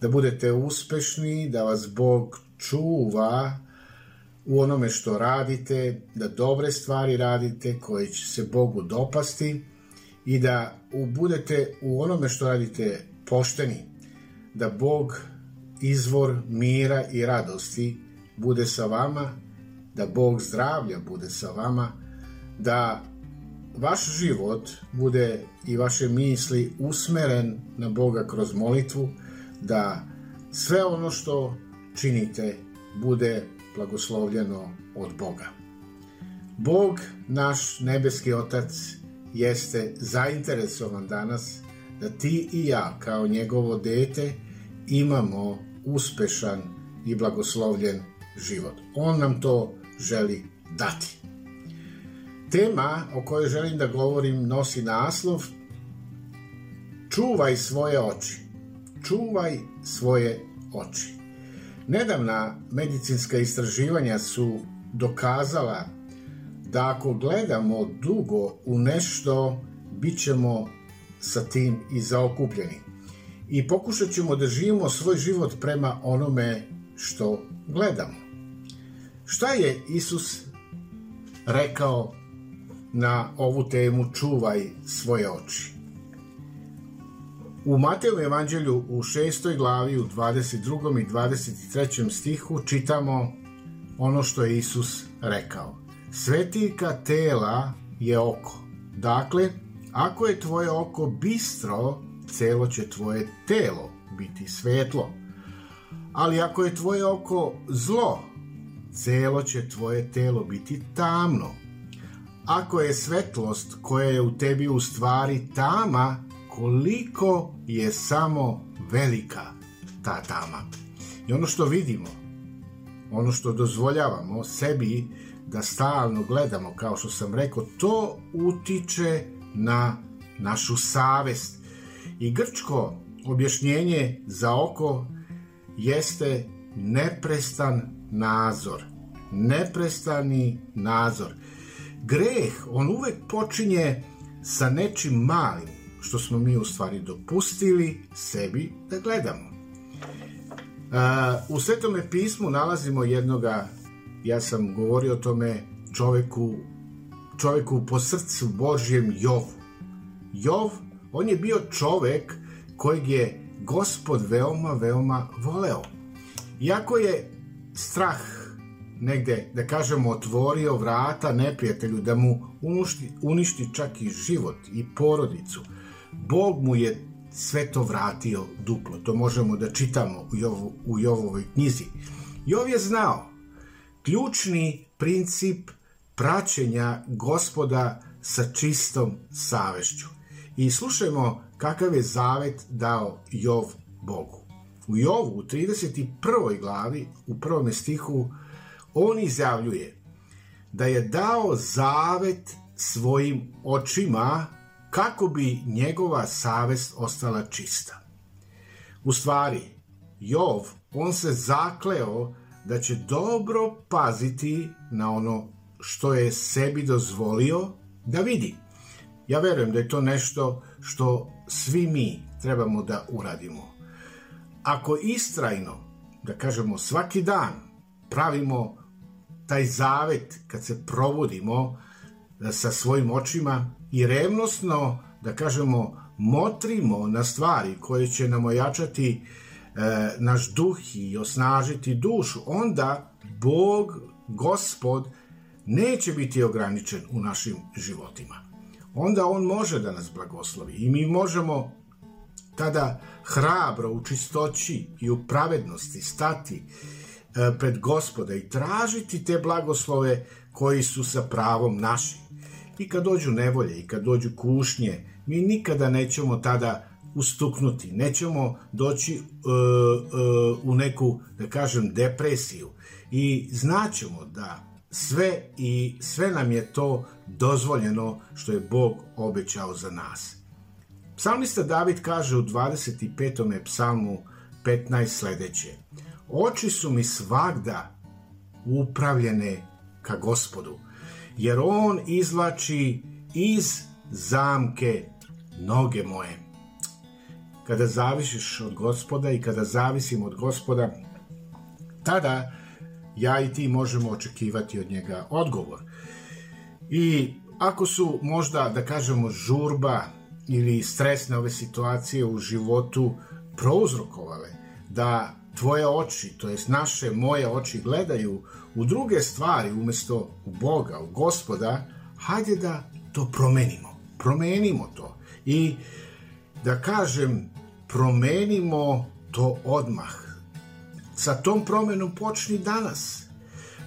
da budete uspešni, da vas Bog čuva u onome što radite, da dobre stvari radite koje će se Bogu dopasti i da budete u onome što radite pošteni, da Bog izvor mira i radosti bude sa vama, da Bog zdravlja bude sa vama, da vaš život bude i vaše misli usmeren na Boga kroz molitvu, da sve ono što činite bude blagoslovljeno od Boga. Bog, naš nebeski Otac, jeste zainteresovan danas da ti i ja, kao njegovo dete, imamo uspešan i blagoslovljen život. On nam to želi dati. Tema o kojoj želim da govorim nosi naslov Čuvaj svoje oči. Čuvaj svoje oči. Nedavna medicinska istraživanja su dokazala da ako gledamo dugo u nešto, bit ćemo sa tim i zaokupljeni. I pokušat ćemo da živimo svoj život prema onome što gledamo. Šta je Isus rekao na ovu temu čuvaj svoje oči. U Mateju evanđelju u šestoj glavi u 22. i 23. stihu čitamo ono što je Isus rekao. Svetika tela je oko. Dakle, ako je tvoje oko bistro, celo će tvoje telo biti svetlo. Ali ako je tvoje oko zlo, celo će tvoje telo biti tamno. Ako je svetlost koja je u tebi u stvari tama, koliko je samo velika ta tama. I ono što vidimo, ono što dozvoljavamo sebi da stalno gledamo, kao što sam rekao, to utiče na našu savest. I grčko objašnjenje za oko jeste neprestan nazor. Neprestani nazor. Greh, on uvek počinje sa nečim malim, što smo mi u stvari dopustili sebi da gledamo. U Svetome pismu nalazimo jednoga, ja sam govorio o tome, čoveku, čoveku po srcu Božjem Jovu. Jov, on je bio čovek kojeg je gospod veoma, veoma voleo. Iako je strah negde, da kažemo, otvorio vrata neprijatelju da mu uništi, uništi čak i život i porodicu. Bog mu je sve to vratio duplo. To možemo da čitamo u, Jovo, u Jovovoj knjizi. Jov je znao ključni princip praćenja gospoda sa čistom savešću. I slušajmo kakav je zavet dao Jov Bogu. U Jovu, u 31. glavi, u prvom stihu, on izjavljuje da je dao zavet svojim očima kako bi njegova savest ostala čista. U stvari, Jov, on se zakleo da će dobro paziti na ono što je sebi dozvolio da vidi. Ja verujem da je to nešto što svi mi trebamo da uradimo. Ako istrajno, da kažemo svaki dan, pravimo taj zavet kad se provodimo sa svojim očima i revnosno, da kažemo, motrimo na stvari koje će nam ojačati e, naš duh i osnažiti dušu, onda Bog, Gospod, neće biti ograničen u našim životima. Onda On može da nas blagoslovi i mi možemo tada hrabro u čistoći i u pravednosti stati E, pred gospoda i tražiti te blagoslove koji su sa pravom naši. I kad dođu nevolje i kad dođu kušnje, mi nikada nećemo tada ustuknuti, nećemo doći uh, uh, u neku, da kažem, depresiju i znaćemo da sve i sve nam je to dozvoljeno što je Bog obećao za nas. Psalmista David kaže u 25. psalmu 15 sledeće. Oči su mi svagda upravljene ka gospodu, jer on izvlači iz zamke noge moje. Kada zavisiš od gospoda i kada zavisim od gospoda, tada ja i ti možemo očekivati od njega odgovor. I ako su možda, da kažemo, žurba ili stresne ove situacije u životu prouzrokovale da tvoje oči, to jest naše, moje oči gledaju u druge stvari umesto u Boga, u gospoda, hajde da to promenimo. Promenimo to. I da kažem, promenimo to odmah. Sa tom promenom počni danas.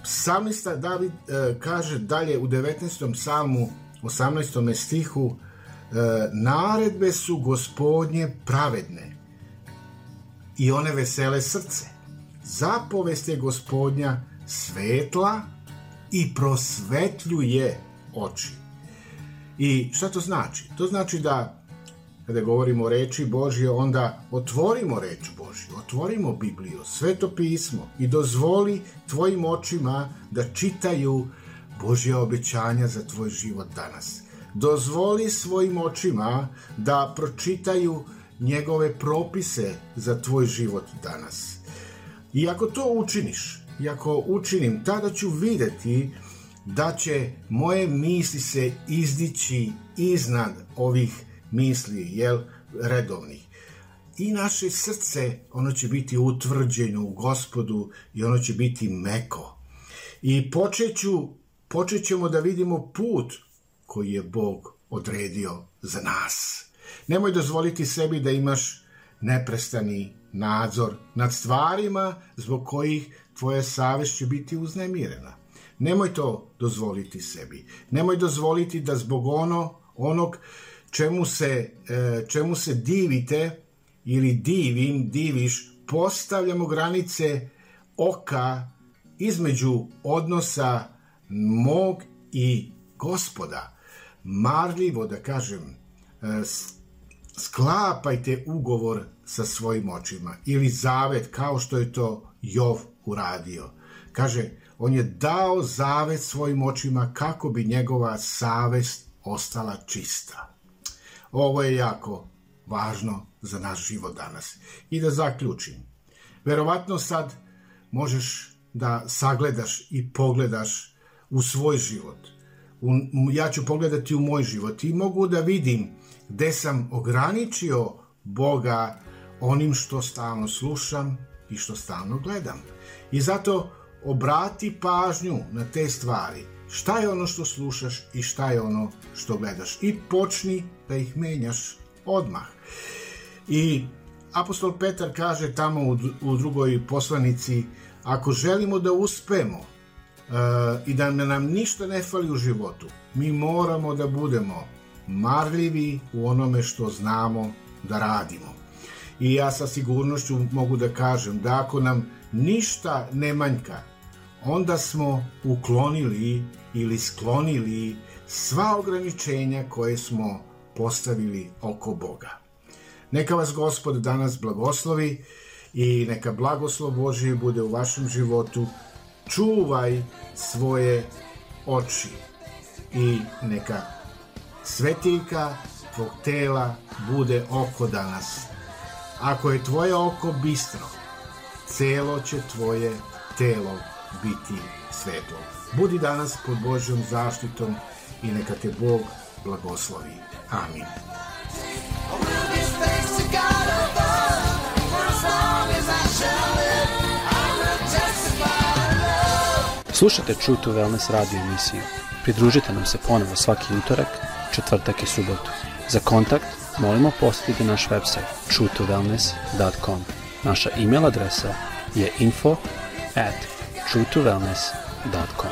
Psalmista David e, kaže dalje u 19. psalmu 18. stihu e, naredbe su gospodnje pravedne i one vesele srce. Zapovest je gospodnja svetla i prosvetljuje oči. I šta to znači? To znači da kada govorimo o reči Božje, onda otvorimo reč Božju, otvorimo Bibliju, sveto pismo i dozvoli tvojim očima da čitaju Božja obećanja za tvoj život danas. Dozvoli svojim očima da pročitaju njegove propise za tvoj život danas. I ako to učiniš, i ako učinim, tada ću videti da će moje misli se izdići iznad ovih misli, jel, redovnih. I naše srce, ono će biti utvrđeno u gospodu i ono će biti meko. I počeću, počećemo da vidimo put koji je Bog odredio za nas. Nemoj dozvoliti sebi da imaš neprestani nadzor nad stvarima zbog kojih tvoja savest će biti uznemirena. Nemoj to dozvoliti sebi. Nemoj dozvoliti da zbog ono, onog čemu se, e, čemu se divite ili divim, diviš, postavljamo granice oka između odnosa mog i gospoda. Marljivo, da kažem, sklapajte ugovor sa svojim očima ili zavet kao što je to Jov uradio. Kaže, on je dao zavet svojim očima kako bi njegova savest ostala čista. Ovo je jako važno za naš život danas. I da zaključim. Verovatno sad možeš da sagledaš i pogledaš u svoj život. U, ja ću pogledati u moj život i mogu da vidim gde sam ograničio Boga onim što stalno slušam i što stalno gledam. I zato obrati pažnju na te stvari šta je ono što slušaš i šta je ono što gledaš i počni da ih menjaš odmah. I apostol Petar kaže tamo u, u drugoj poslanici ako želimo da uspemo uh, i da nam ništa ne fali u životu, mi moramo da budemo marljivi u onome što znamo da radimo. I ja sa sigurnošću mogu da kažem da ako nam ništa ne manjka, onda smo uklonili ili sklonili sva ograničenja koje smo postavili oko Boga. Neka vas Gospod danas blagoslovi i neka blagoslov Božiji bude u vašem životu. Čuvaj svoje oči i neka svetiljka tvog tela bude oko danas. Ako je tvoje oko bistro, celo će tvoje telo biti svetlo. Budi danas pod Božjom zaštitom i neka te Bog blagoslovi. Amin. Slušajte True to Wellness radio emisiju. Pridružite nam se ponovo svaki utorak, četvrtak i subotu. Za kontakt molimo posjetiti naš website truetowellness.com. Naša e-mail adresa je info at truetowellness.com.